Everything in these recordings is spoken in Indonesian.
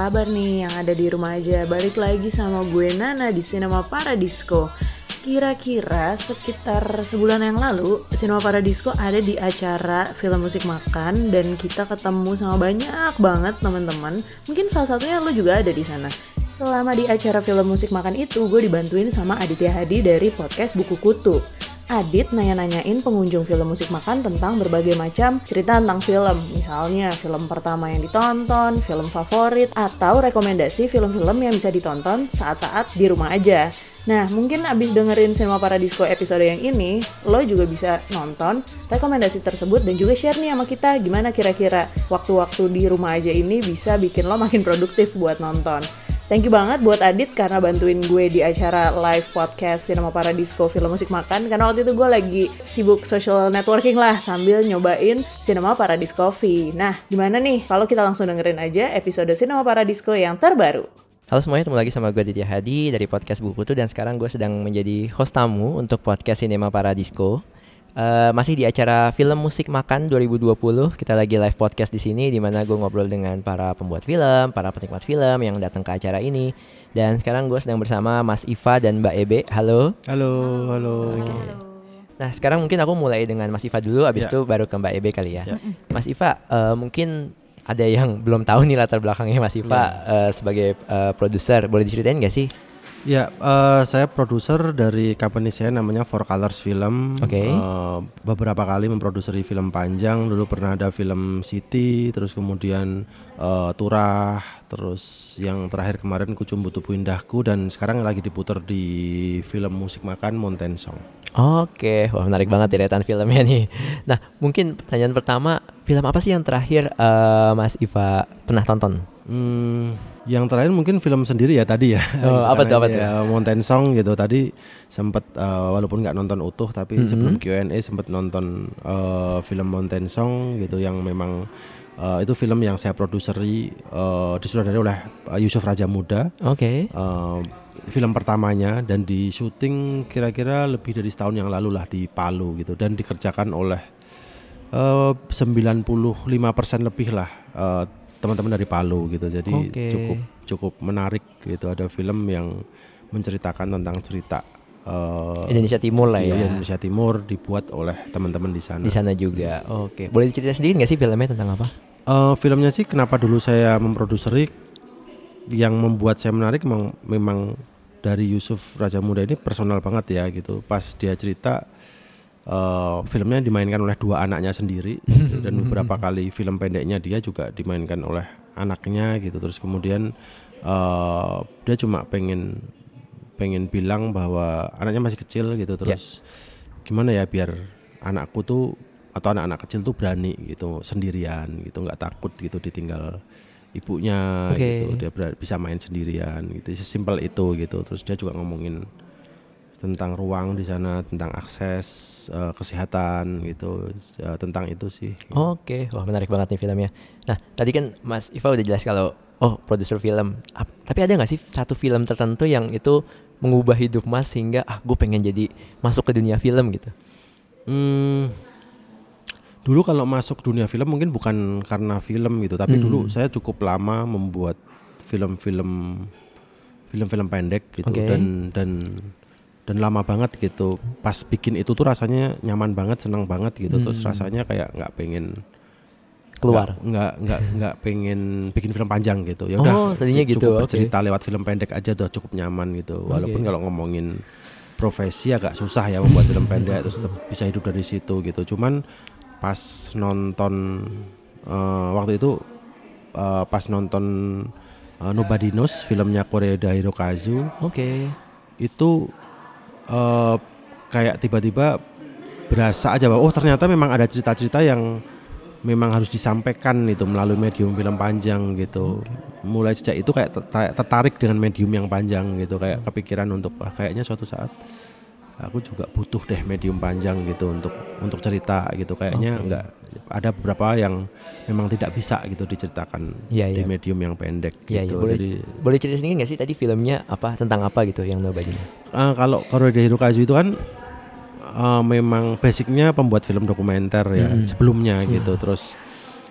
kabar nih yang ada di rumah aja? Balik lagi sama gue Nana di Cinema Paradisco. Kira-kira sekitar sebulan yang lalu, Cinema Paradisco ada di acara film musik makan dan kita ketemu sama banyak banget teman-teman. Mungkin salah satunya lo juga ada di sana. Selama di acara film musik makan itu, gue dibantuin sama Aditya Hadi dari podcast Buku Kutu. Adit nanya-nanyain pengunjung film musik makan tentang berbagai macam cerita tentang film. Misalnya film pertama yang ditonton, film favorit, atau rekomendasi film-film yang bisa ditonton saat-saat di rumah aja. Nah, mungkin abis dengerin Cinema Paradisco episode yang ini, lo juga bisa nonton rekomendasi tersebut dan juga share nih sama kita gimana kira-kira waktu-waktu di rumah aja ini bisa bikin lo makin produktif buat nonton. Thank you banget buat Adit karena bantuin gue di acara live podcast Cinema Paradisco Film Musik Makan karena waktu itu gue lagi sibuk social networking lah sambil nyobain Cinema Paradisco Coffee. Nah, gimana nih kalau kita langsung dengerin aja episode Cinema Paradisco yang terbaru? Halo semuanya, ketemu lagi sama gue Ditya Hadi dari podcast Buku Tuh dan sekarang gue sedang menjadi host tamu untuk podcast Cinema Paradisco. Uh, masih di acara film musik makan 2020 kita lagi live podcast di sini di mana gue ngobrol dengan para pembuat film, para penikmat film yang datang ke acara ini dan sekarang gue sedang bersama Mas Iva dan Mbak Ebe. Halo. Halo, halo. Okay. Nah sekarang mungkin aku mulai dengan Mas Iva dulu, abis ya. itu baru ke Mbak Ebe kali ya. ya. Mas Iva, uh, mungkin ada yang belum tahu nih latar belakangnya Mas Iva ya. uh, sebagai uh, produser, boleh diceritain gak sih? Ya, uh, saya produser dari company saya namanya Four Colors Film. Oke. Okay. Uh, beberapa kali memproduseri film panjang. Dulu pernah ada film City, terus kemudian uh, Turah, terus yang terakhir kemarin Kucumbu Tubuh Indahku dan sekarang lagi diputar di film musik makan Mountain Song. Oke, wah menarik banget deretan filmnya nih. Nah, mungkin pertanyaan pertama, film apa sih yang terakhir uh, Mas Iva pernah tonton? Hmm, yang terakhir mungkin film sendiri ya tadi ya. Oh, apa tuh apa tuh? Ya, Mountain Song gitu tadi sempat uh, walaupun nggak nonton utuh tapi mm -hmm. sebelum Q&A sempat nonton uh, film Mountain Song gitu yang memang uh, itu film yang saya produseri uh, disutradari oleh uh, Yusuf Raja Muda. Oke. Okay. Uh, film pertamanya dan di syuting kira-kira lebih dari setahun yang lalu lah di Palu gitu dan dikerjakan oleh uh, 95% lebih lah uh, teman-teman dari Palu gitu. Jadi okay. cukup cukup menarik gitu. Ada film yang menceritakan tentang cerita uh, Indonesia Timur lah ya. Indonesia Timur dibuat oleh teman-teman di sana. Di sana juga. Oke. Okay. Boleh cerita sendiri nggak sih filmnya tentang apa? Uh, filmnya sih kenapa dulu saya memproduseri yang membuat saya menarik memang, memang dari Yusuf Raja Muda ini personal banget ya gitu. Pas dia cerita uh, filmnya dimainkan oleh dua anaknya sendiri dan beberapa kali film pendeknya dia juga dimainkan oleh anaknya gitu terus kemudian uh, dia cuma pengen pengen bilang bahwa anaknya masih kecil gitu ya. terus yeah. gimana ya biar anakku tuh atau anak-anak kecil tuh berani gitu sendirian gitu nggak takut gitu ditinggal ibunya okay. gitu dia bisa main sendirian gitu sesimpel itu gitu terus dia juga ngomongin tentang ruang di sana, tentang akses uh, kesehatan gitu, uh, tentang itu sih. Oke, okay. wah menarik banget nih filmnya. Nah, tadi kan Mas Iva udah jelas kalau oh produser film, Ap tapi ada nggak sih satu film tertentu yang itu mengubah hidup Mas sehingga ah gue pengen jadi masuk ke dunia film gitu? Hmm, dulu kalau masuk dunia film mungkin bukan karena film gitu, tapi hmm. dulu saya cukup lama membuat film-film film-film pendek gitu okay. dan dan dan lama banget gitu pas bikin itu tuh rasanya nyaman banget senang banget gitu hmm. terus rasanya kayak nggak pengen keluar nggak nggak nggak pengen bikin film panjang gitu ya udah oh, tadinya cukup gitu bercerita okay. lewat film pendek aja udah cukup nyaman gitu walaupun okay. kalau ngomongin profesi agak susah ya membuat film pendek terus tetap bisa hidup dari situ gitu cuman pas nonton uh, waktu itu uh, pas nonton uh, Nobody Knows filmnya Korea Hirokazu oke okay. itu uh, kayak tiba-tiba berasa aja bahwa oh ternyata memang ada cerita-cerita yang memang harus disampaikan itu melalui medium film panjang gitu. Okay. Mulai sejak itu kayak tertarik dengan medium yang panjang gitu, kayak kepikiran untuk ah, kayaknya suatu saat aku juga butuh deh medium panjang gitu untuk untuk cerita gitu. Kayaknya okay. enggak ada beberapa yang memang tidak bisa gitu diceritakan ya, di ya. medium yang pendek ya, gitu. Ya. Boleh, Jadi boleh cerita sedikit nggak sih tadi filmnya apa tentang apa gitu yang Nobody Knows? Uh, kalau Korea Hirokazu itu kan uh, memang basicnya pembuat film dokumenter ya hmm. sebelumnya hmm. gitu terus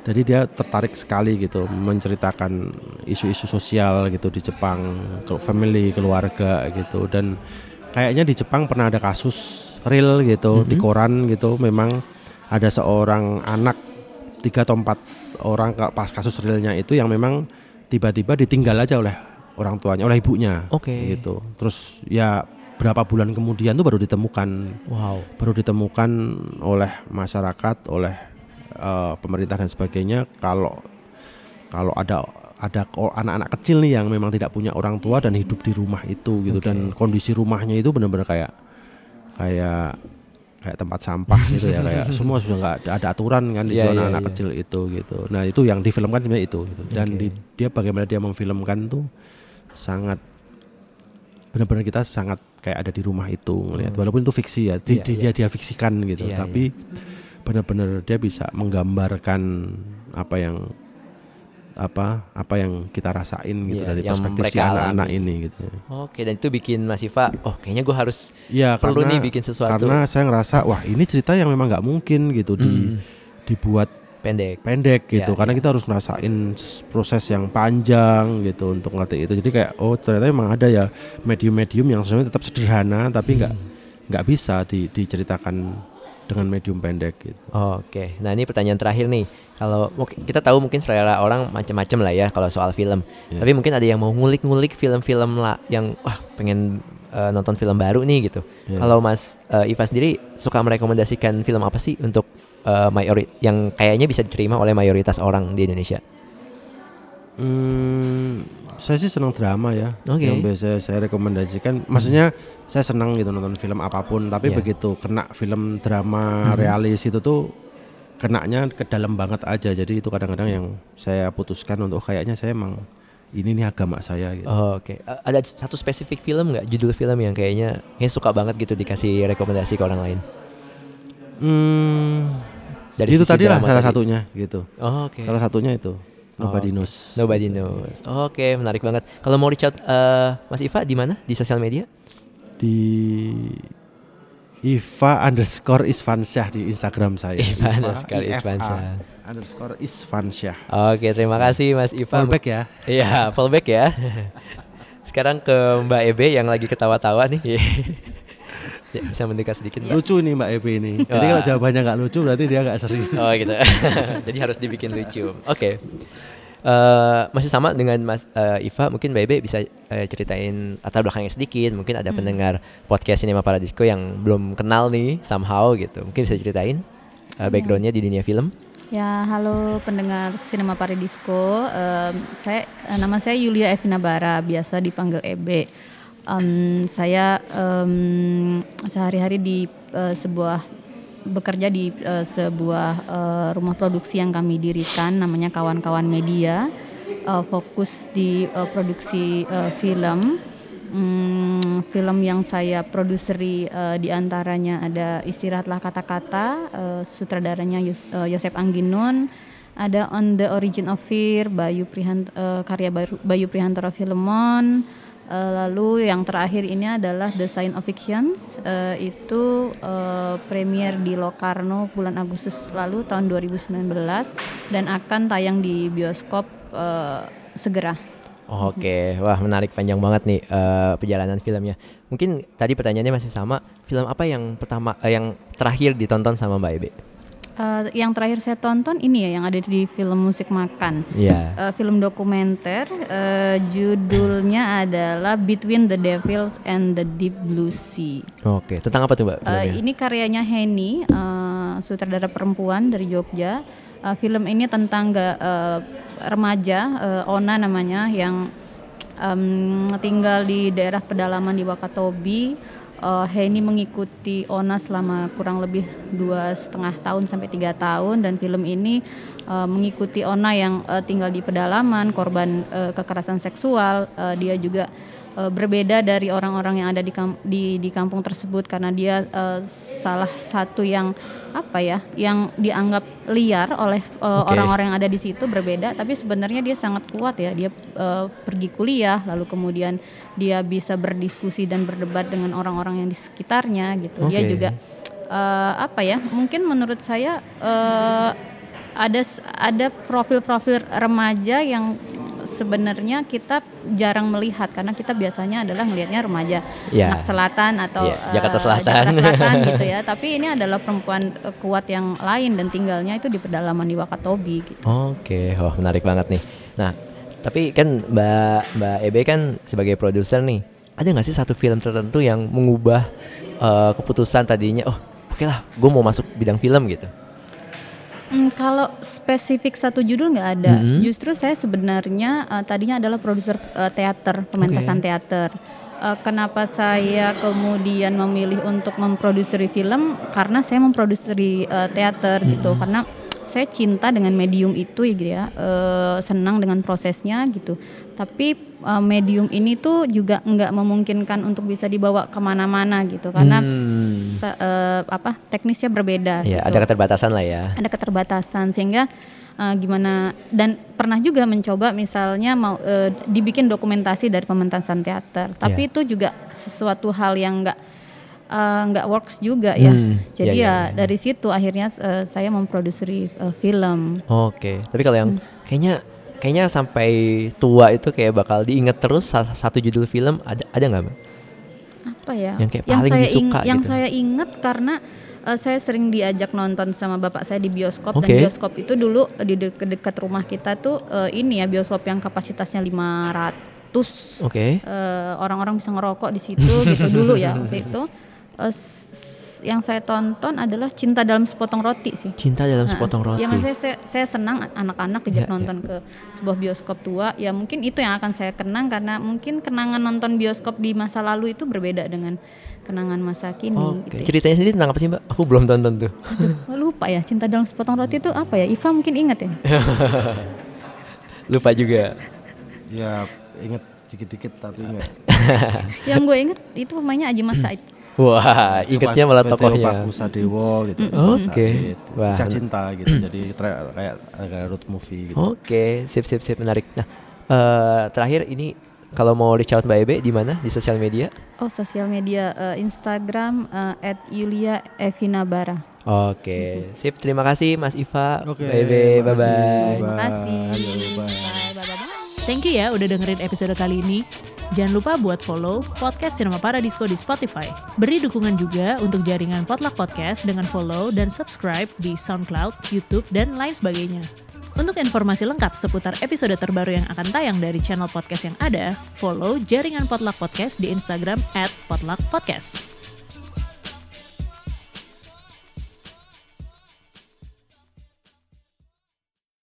jadi dia tertarik sekali gitu menceritakan isu-isu sosial gitu di Jepang, family, keluarga gitu dan kayaknya di Jepang pernah ada kasus real gitu di koran gitu memang ada seorang anak tiga atau empat orang pas kasus realnya itu yang memang tiba-tiba ditinggal aja oleh orang tuanya, oleh ibunya Oke. gitu. Terus ya berapa bulan kemudian tuh baru ditemukan Wow. baru ditemukan oleh masyarakat, oleh eh, pemerintah dan sebagainya kalau kalau ada ada anak-anak kecil nih yang memang tidak punya orang tua dan hidup di rumah itu gitu dan kondisi rumahnya itu benar-benar kayak kayak kayak tempat sampah gitu ya kayak semua sudah nggak ada, ada aturan kan di Iya, situ iya, anak-anak iya. kecil itu gitu. Nah itu yang difilmkan sebenarnya itu gitu. dan Oke. di- dia bagaimana dia memfilmkan tuh sangat benar-benar kita sangat kayak ada di rumah itu ngelihat walaupun itu fiksi ya di- Iya, di- iya. dia dia fiksikan gitu Iya, tapi benar-benar dia bisa menggambarkan apa yang apa apa yang kita rasain gitu Iya, dari perspektif si anak-anak ini gitu Oke, dan itu bikin Mas Iva, oh kayaknya gue harus ya Perlu karena nih bikin sesuatu. karena saya ngerasa wah ini cerita yang memang nggak mungkin gitu di Hmm. dibuat pendek. pendek gitu Iya, karena iya. kita harus ngerasain proses yang panjang gitu untuk ngerti itu jadi kayak oh ternyata memang ada ya medium-medium yang sebenarnya tetap sederhana tapi nggak nggak bisa di, diceritakan dengan medium pendek gitu Oke, nah ini pertanyaan terakhir nih. Kalau kita tahu mungkin selera orang macam-macam lah ya kalau soal film. Iya. Tapi mungkin ada yang mau ngulik-ngulik film-film lah yang wah pengen eh, nonton film baru nih gitu. Iya. Kalau Mas eh, Iva sendiri suka merekomendasikan film apa sih untuk eh, mayori yang kayaknya bisa diterima oleh mayoritas orang di Indonesia? Hmm, saya sih senang drama ya. Oke. Yang biasa saya rekomendasikan, maksudnya saya senang gitu nonton film apa pun, tapi Iya. begitu kena film drama realis itu tuh kenanya ke dalam banget aja. Jadi itu kadang-kadang yang saya putuskan untuk kayaknya saya emang ini nih agama saya gitu. Oh, Oke, A- ada satu spesifik film nggak judul film yang kayaknya kayaknya suka banget gitu dikasih rekomendasi ke orang lain? Hmm, Dari itu tadi lah salah tadi. satunya gitu. Oh, Oke. Salah satunya itu Nobody Oh, Knows. Nobody knows. Oke, menarik banget. Kalau mau reach out eh, Mas Iva di mana? Di sosial media? Di Iva underscore Isfansyah di Instagram saya. Iva underscore IFA Isfansyah. Underscore Isfansyah. Oke, terima kasih Mas Iva. Fallback ya. Iya, fallback ya. Sekarang ke Mbak Ebe yang lagi ketawa-tawa nih. Ya, bisa mendekat sedikit Mbak. Lucu nih Mbak Epi ini. Jadi Wah. kalau jawabannya nggak lucu berarti dia nggak serius. Oh gitu. Jadi harus dibikin lucu. Oke. Eh, masih sama dengan Mas eh, Iva, mungkin Mbak Ebe bisa eh, ceritain latar belakangnya sedikit. Mungkin ada pendengar podcast Cinema Paradisco yang belum kenal nih somehow gitu. Mungkin bisa ceritain eh, backgroundnya di dunia film. Ya, halo pendengar Cinema Paradisco. Em, saya nama saya Yulia Evina Bara, biasa dipanggil Ebe. Em, saya em, sehari-hari di eh, sebuah bekerja di eh, sebuah eh, rumah produksi yang kami dirikan namanya Kawan-kawan Media. Eh, fokus di eh, produksi eh, film. Hmm, film yang saya produseri eh, di antaranya ada Istirahatlah Kata-Kata, eh, sutradaranya Yus- eh, Yosep ada On the Origin of Fear, Bayu Prihant, eh, karya Bayu, Bayu Prihantoro Filemon, eh, lalu yang terakhir ini adalah The Sign of Fictions, eh, itu eh, premier di Locarno bulan Agustus lalu tahun 2019 dan akan tayang di bioskop eh, segera. Oke, wah menarik panjang banget nih eh, perjalanan filmnya. Mungkin tadi pertanyaannya masih sama. Film apa yang pertama, eh, yang terakhir ditonton sama Mbak Ebe? Eh, yang terakhir saya tonton ini ya yang ada di film musik makan. Iya. Eh, film dokumenter eh, judulnya adalah Between the Devils and the Deep Blue Sea. Oke, tentang apa tuh Mbak? Filmnya? ini karyanya Henny, eh, sutradara perempuan dari Jogja. Eh, film ini tentang ga- eh, remaja eh, Ona namanya yang em, tinggal di daerah pedalaman di Wakatobi. Eh, Henny mengikuti Ona selama kurang lebih dua setengah tahun sampai tiga tahun dan film ini eh, mengikuti Ona yang eh, tinggal di pedalaman korban eh, kekerasan seksual. Eh, dia juga eh, berbeda dari orang-orang yang ada di, kam- di di kampung tersebut karena dia eh, salah satu yang apa ya yang dianggap liar oleh eh, Oke. orang-orang yang ada di situ berbeda tapi sebenarnya dia sangat kuat ya dia eh, pergi kuliah lalu kemudian dia bisa berdiskusi dan berdebat dengan orang-orang yang di sekitarnya gitu dia Oke. juga eh, apa ya mungkin menurut saya eh, ada ada profil-profil remaja yang sebenarnya kita jarang melihat karena kita biasanya adalah melihatnya remaja Ya. anak selatan atau Iya, Jakarta eh, Selatan. Jakarta Selatan gitu ya. Tapi ini adalah perempuan eh, kuat yang lain dan tinggalnya itu di pedalaman di Wakatobi gitu. Oke, wah menarik banget nih. Nah, tapi kan Mbak Mbak Ebe kan sebagai produser nih, ada nggak sih satu film tertentu yang mengubah eh, keputusan tadinya, oh oke lah, gue mau masuk bidang film gitu. Hmm, kalau spesifik satu judul nggak ada. Mhm. Justru saya sebenarnya eh, tadinya adalah produser eh, teater, pementasan teater. Eh, kenapa saya kemudian memilih untuk memproduksi film? Karena saya memproduksi eh, teater gitu. Karena saya cinta dengan medium itu ya, gitu ya. Eh, senang dengan prosesnya gitu. Tapi eh, medium ini tuh juga nggak memungkinkan untuk bisa dibawa ke mana-mana gitu. Karena Hmm. se- eh, apa teknisnya berbeda. Ya, gitu ada keterbatasan lah ya. ada keterbatasan sehingga uh, gimana dan pernah juga mencoba misalnya mau uh, dibikin dokumentasi dari pementasan teater tapi Iya. itu juga sesuatu hal yang enggak nggak works juga ya Hmm, jadi iya, ya iya, iya. dari situ akhirnya uh, saya memproduksi uh, film Oke, tapi kalau yang Hmm. kayaknya kayaknya sampai tua itu kayak bakal diinget terus sa- satu judul film ada ada nggak Mbak? apa ya Yang kayak paling saya disuka yang gitu. saya inget karena uh, saya sering diajak nonton sama bapak saya di bioskop Oke. dan bioskop itu dulu di de- dekat rumah kita tuh uh, ini ya bioskop yang kapasitasnya 500 Oke. eh, orang-orang bisa ngerokok di situ gitu dulu ya waktu itu S- yang saya tonton adalah cinta dalam sepotong roti sih Cinta dalam Nah, sepotong roti. Ya maksudnya saya, saya senang anak-anak Ya, dijak ya. nonton ke sebuah bioskop tua. Ya mungkin itu yang akan saya kenang karena mungkin kenangan nonton bioskop di masa lalu itu berbeda dengan kenangan masa kini. Oke, gitu ya. ceritanya sendiri tentang apa sih Mbak? Aku belum tonton tuh. Oh, lupa ya cinta dalam sepotong roti itu apa ya? Iva mungkin ingat ya. Lupa juga. Ya inget dikit-dikit tapi enggak. yang gue inget itu pemainnya Aji Mas Said. Wah, ingetnya malah tokohnya. Pak Dewo gitu. Oke. Sakit. Wah. Kisah cinta gitu. Jadi kayak kayak road movie gitu. Oke, sip sip sip menarik. Nah, eh, terakhir ini kalau mau reach out Mbak Ebe di mana? Di sosial media? Oh sosial media eh, Instagram eh, @yulia Evina Bara. Oke, sip. Terima kasih Mas Iva, Oke. Ebe. Bye bye. Terima kasih. Bye. bye. Thank you ya udah dengerin episode kali ini. Jangan lupa buat follow podcast Cinema Paradisco di Spotify. Beri dukungan juga untuk jaringan Potluck Podcast dengan follow dan subscribe di SoundCloud, YouTube, dan lain sebagainya. Untuk informasi lengkap seputar episode terbaru yang akan tayang dari channel podcast yang ada, follow jaringan Potluck Podcast di Instagram at Potluck Podcast.